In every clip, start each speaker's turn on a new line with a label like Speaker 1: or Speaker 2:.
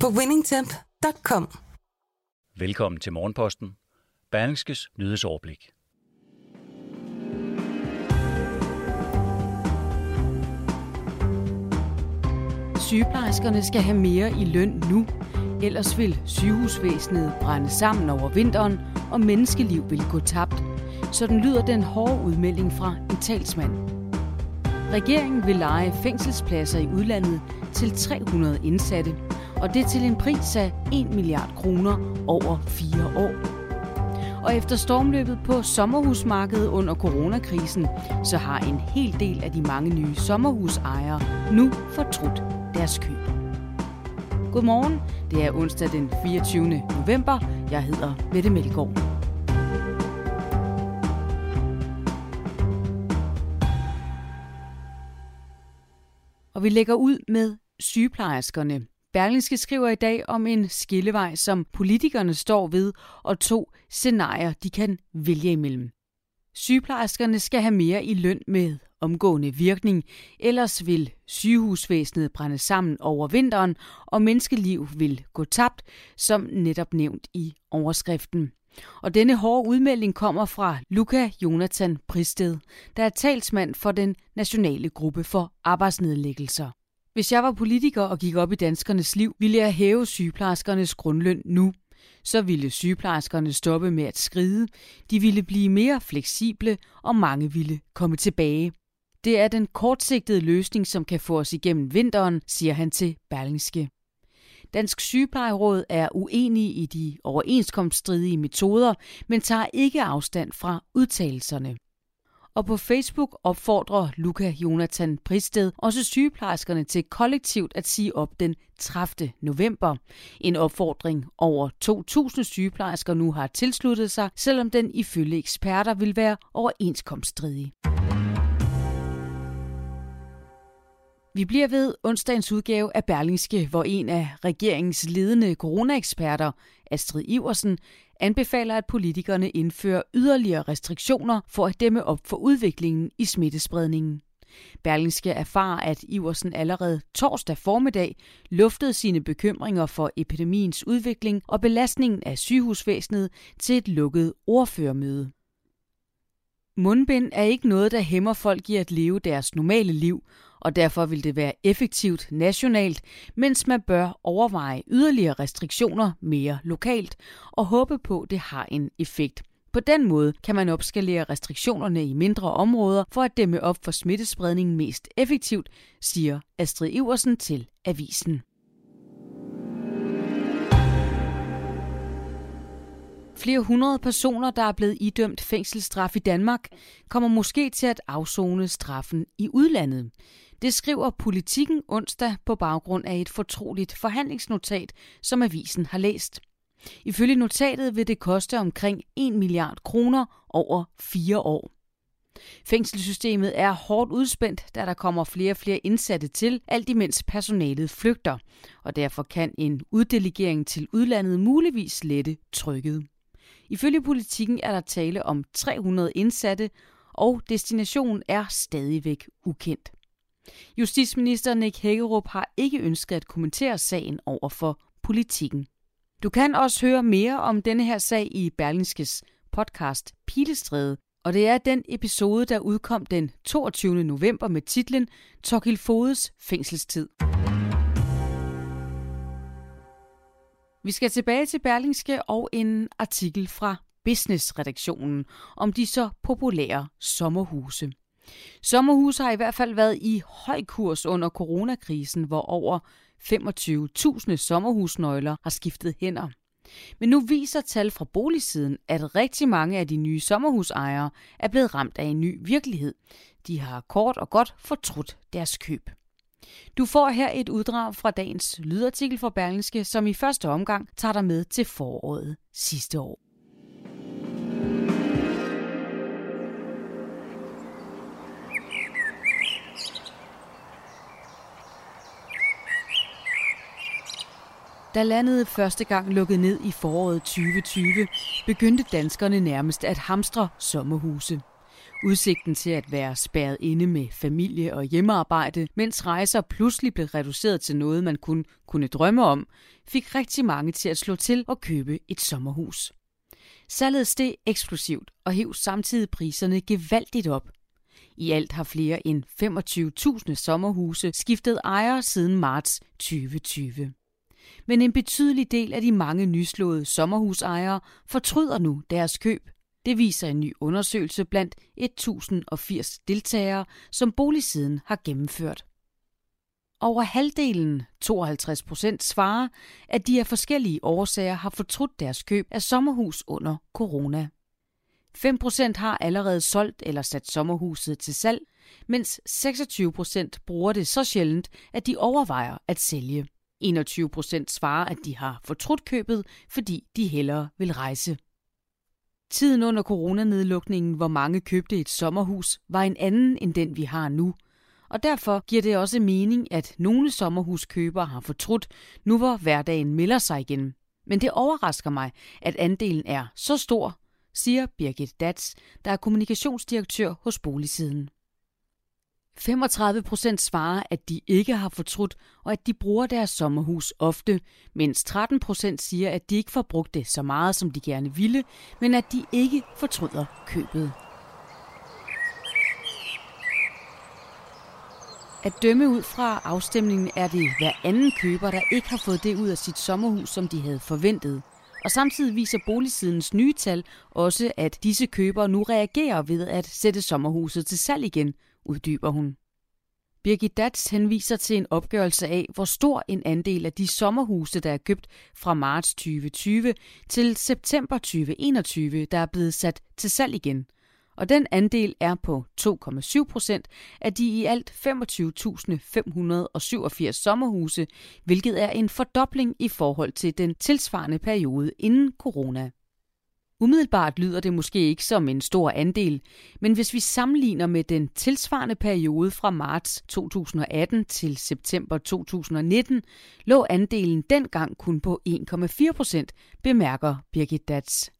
Speaker 1: på winningtemp.com.
Speaker 2: Velkommen til Morgenposten. Berlingskes nyhedsoverblik.
Speaker 3: Sygeplejerskerne skal have mere i løn nu, ellers vil sygehusvæsenet brænde sammen over vinteren, og menneskeliv vil gå tabt. Sådan lyder den hårde udmelding fra en talsmand. Regeringen vil lege fængselspladser i udlandet til 300 indsatte, og det til en pris af 1 milliard kroner over fire år. Og efter stormløbet på sommerhusmarkedet under coronakrisen, så har en hel del af de mange nye sommerhusejere nu fortrudt deres køb. Godmorgen, det er onsdag den 24. november. Jeg hedder Mette Melgaard. Og vi lægger ud med sygeplejerskerne. Berlingske skriver i dag om en skillevej, som politikerne står ved, og to scenarier, de kan vælge imellem. Sygeplejerskerne skal have mere i løn med omgående virkning, ellers vil sygehusvæsenet brænde sammen over vinteren, og menneskeliv vil gå tabt, som netop nævnt i overskriften. Og denne hårde udmelding kommer fra Luca Jonathan Pristed, der er talsmand for den nationale gruppe for arbejdsnedlæggelser. Hvis jeg var politiker og gik op i danskernes liv, ville jeg hæve sygeplejerskernes grundløn nu. Så ville sygeplejerskerne stoppe med at skride, de ville blive mere fleksible, og mange ville komme tilbage. Det er den kortsigtede løsning, som kan få os igennem vinteren, siger han til Berlingske. Dansk Sygeplejeråd er uenige i de overenskomststridige metoder, men tager ikke afstand fra udtalelserne. Og på Facebook opfordrer Luca Jonathan Pristed også sygeplejerskerne til kollektivt at sige op den 30. november. En opfordring over 2.000 sygeplejersker nu har tilsluttet sig, selvom den ifølge eksperter vil være overenskomststridig. Vi bliver ved onsdagens udgave af Berlingske, hvor en af regeringens ledende coronaeksperter, Astrid Iversen, anbefaler, at politikerne indfører yderligere restriktioner for at dæmme op for udviklingen i smittespredningen. Berlingske erfarer, at Iversen allerede torsdag formiddag luftede sine bekymringer for epidemiens udvikling og belastningen af sygehusvæsenet til et lukket ordførermøde. Mundbind er ikke noget, der hæmmer folk i at leve deres normale liv, og derfor vil det være effektivt nationalt, mens man bør overveje yderligere restriktioner mere lokalt og håbe på, at det har en effekt. På den måde kan man opskalere restriktionerne i mindre områder for at dæmme op for smittespredningen mest effektivt, siger Astrid Iversen til Avisen. Flere hundrede personer, der er blevet idømt fængselsstraf i Danmark, kommer måske til at afzone straffen i udlandet. Det skriver politikken onsdag på baggrund af et fortroligt forhandlingsnotat, som avisen har læst. Ifølge notatet vil det koste omkring 1 milliard kroner over fire år. Fængselssystemet er hårdt udspændt, da der kommer flere og flere indsatte til, alt imens personalet flygter, og derfor kan en uddelegering til udlandet muligvis lette trykket. Ifølge politikken er der tale om 300 indsatte, og destinationen er stadigvæk ukendt. Justitsminister Nick Hækkerup har ikke ønsket at kommentere sagen over for politikken. Du kan også høre mere om denne her sag i Berlingskes podcast Pilestræde, og det er den episode, der udkom den 22. november med titlen Torkil Fodes fængselstid. Vi skal tilbage til Berlingske og en artikel fra Business-redaktionen om de så populære sommerhuse. Sommerhuse har i hvert fald været i høj kurs under coronakrisen, hvor over 25.000 sommerhusnøgler har skiftet hænder. Men nu viser tal fra boligsiden, at rigtig mange af de nye sommerhusejere er blevet ramt af en ny virkelighed. De har kort og godt fortrudt deres køb. Du får her et uddrag fra dagens lydartikel fra Berlingske, som i første omgang tager dig med til foråret sidste år. Da landet første gang lukkede ned i foråret 2020, begyndte danskerne nærmest at hamstre sommerhuse. Udsigten til at være spærret inde med familie og hjemmearbejde, mens rejser pludselig blev reduceret til noget, man kun kunne drømme om, fik rigtig mange til at slå til og købe et sommerhus. Salget steg eksplosivt og hæv samtidig priserne gevaldigt op. I alt har flere end 25.000 sommerhuse skiftet ejer siden marts 2020 men en betydelig del af de mange nyslåede sommerhusejere fortryder nu deres køb. Det viser en ny undersøgelse blandt 1080 deltagere, som boligsiden har gennemført. Over halvdelen, 52 procent, svarer, at de af forskellige årsager har fortrudt deres køb af sommerhus under corona. 5 procent har allerede solgt eller sat sommerhuset til salg, mens 26 procent bruger det så sjældent, at de overvejer at sælge. 21 procent svarer, at de har fortrudt købet, fordi de hellere vil rejse. Tiden under coronanedlukningen, hvor mange købte et sommerhus, var en anden end den, vi har nu. Og derfor giver det også mening, at nogle sommerhuskøbere har fortrudt, nu hvor hverdagen melder sig igen. Men det overrasker mig, at andelen er så stor, siger Birgit Dats, der er kommunikationsdirektør hos Boligsiden. 35 procent svarer, at de ikke har fortrudt, og at de bruger deres sommerhus ofte, mens 13 procent siger, at de ikke får brugt det så meget, som de gerne ville, men at de ikke fortryder købet. At dømme ud fra afstemningen er det hver anden køber, der ikke har fået det ud af sit sommerhus, som de havde forventet. Og samtidig viser boligsidens nye tal også, at disse købere nu reagerer ved at sætte sommerhuset til salg igen, uddyber hun. Birgit Dats henviser til en opgørelse af, hvor stor en andel af de sommerhuse, der er købt fra marts 2020 til september 2021, der er blevet sat til salg igen. Og den andel er på 2,7 procent af de i alt 25.587 sommerhuse, hvilket er en fordobling i forhold til den tilsvarende periode inden corona. Umiddelbart lyder det måske ikke som en stor andel, men hvis vi sammenligner med den tilsvarende periode fra marts 2018 til september 2019, lå andelen dengang kun på 1,4 procent, bemærker Birgit Dats.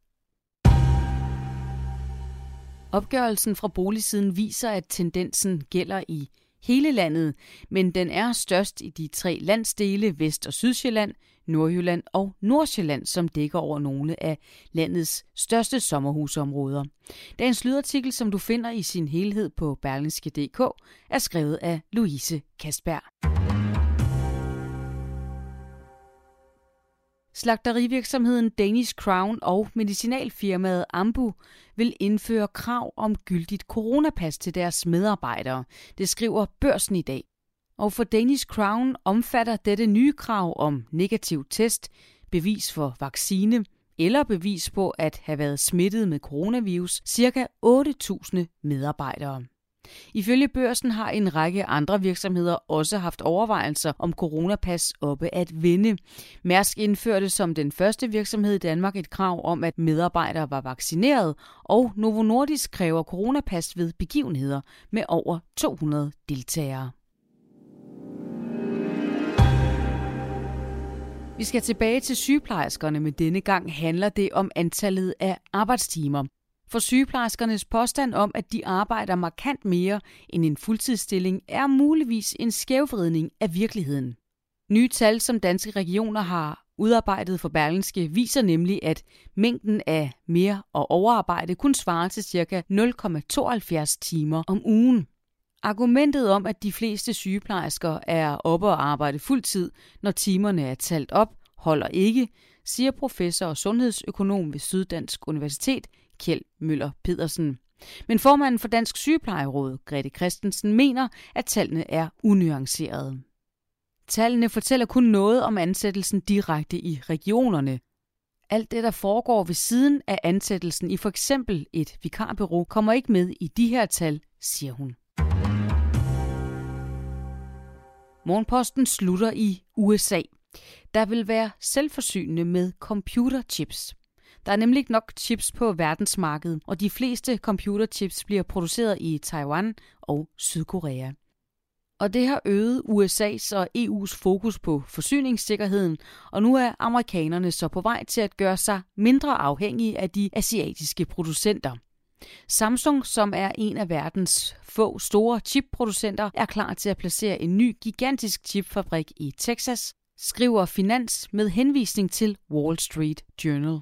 Speaker 3: Opgørelsen fra boligsiden viser, at tendensen gælder i hele landet, men den er størst i de tre landsdele Vest- og Sydsjælland, Nordjylland og Nordsjælland, som dækker over nogle af landets største sommerhusområder. Dagens lydartikel, som du finder i sin helhed på berlingske.dk, er skrevet af Louise Kastberg. Slagterivirksomheden Danish Crown og medicinalfirmaet Ambu vil indføre krav om gyldigt coronapas til deres medarbejdere. Det skriver børsen i dag. Og for Danish Crown omfatter dette nye krav om negativ test, bevis for vaccine eller bevis på at have været smittet med coronavirus ca. 8.000 medarbejdere. Ifølge børsen har en række andre virksomheder også haft overvejelser om coronapas oppe at vinde. Mærsk indførte som den første virksomhed i Danmark et krav om, at medarbejdere var vaccineret, og Novo Nordisk kræver coronapas ved begivenheder med over 200 deltagere. Vi skal tilbage til sygeplejerskerne, men denne gang handler det om antallet af arbejdstimer. For sygeplejerskernes påstand om, at de arbejder markant mere end en fuldtidsstilling, er muligvis en skævvridning af virkeligheden. Nye tal, som danske regioner har udarbejdet for Berlingske, viser nemlig, at mængden af mere- og overarbejde kun svarer til ca. 0,72 timer om ugen. Argumentet om, at de fleste sygeplejersker er oppe og arbejde fuldtid, når timerne er talt op, holder ikke, siger professor og sundhedsøkonom ved Syddansk Universitet, Kjeld Møller Pedersen. Men formanden for Dansk Sygeplejeråd, Grete Christensen, mener, at tallene er unuancerede. Tallene fortæller kun noget om ansættelsen direkte i regionerne. Alt det, der foregår ved siden af ansættelsen i for eksempel et vikarbyrå, kommer ikke med i de her tal, siger hun. Morgenposten slutter i USA. Der vil være selvforsynende med computerchips. Der er nemlig ikke nok chips på verdensmarkedet, og de fleste computerchips bliver produceret i Taiwan og Sydkorea. Og det har øget USA's og EU's fokus på forsyningssikkerheden, og nu er amerikanerne så på vej til at gøre sig mindre afhængige af de asiatiske producenter. Samsung, som er en af verdens få store chipproducenter, er klar til at placere en ny gigantisk chipfabrik i Texas, skriver Finans med henvisning til Wall Street Journal.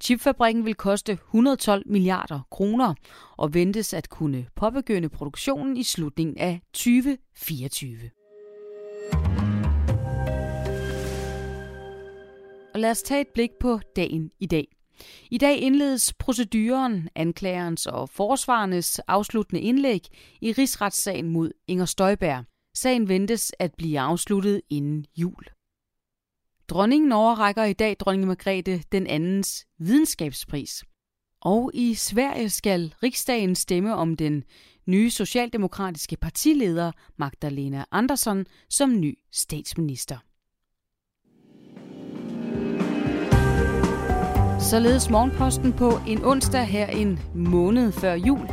Speaker 3: Chipfabrikken vil koste 112 milliarder kroner og ventes at kunne påbegynde produktionen i slutningen af 2024. Og lad os tage et blik på dagen i dag. I dag indledes proceduren, anklagerens og forsvarernes afsluttende indlæg i rigsretssagen mod Inger Støjberg. Sagen ventes at blive afsluttet inden jul. Dronningen overrækker i dag dronning Margrethe den andens videnskabspris. Og i Sverige skal riksdagen stemme om den nye socialdemokratiske partileder Magdalena Andersson som ny statsminister. Således morgenposten på en onsdag her en måned før jul.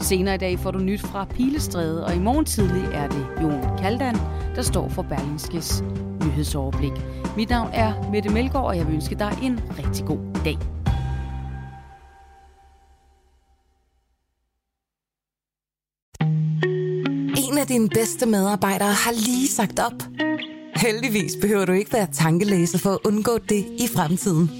Speaker 3: Senere i dag får du nyt fra Pilestræde, og i morgen tidlig er det Jon Kaldan, der står for Berlingskes nyhedsoverblik. Mit navn er Mette Melgaard, og jeg vil ønske dig en rigtig god dag.
Speaker 1: En af dine bedste medarbejdere har lige sagt op. Heldigvis behøver du ikke være tankelæser for at undgå det i fremtiden.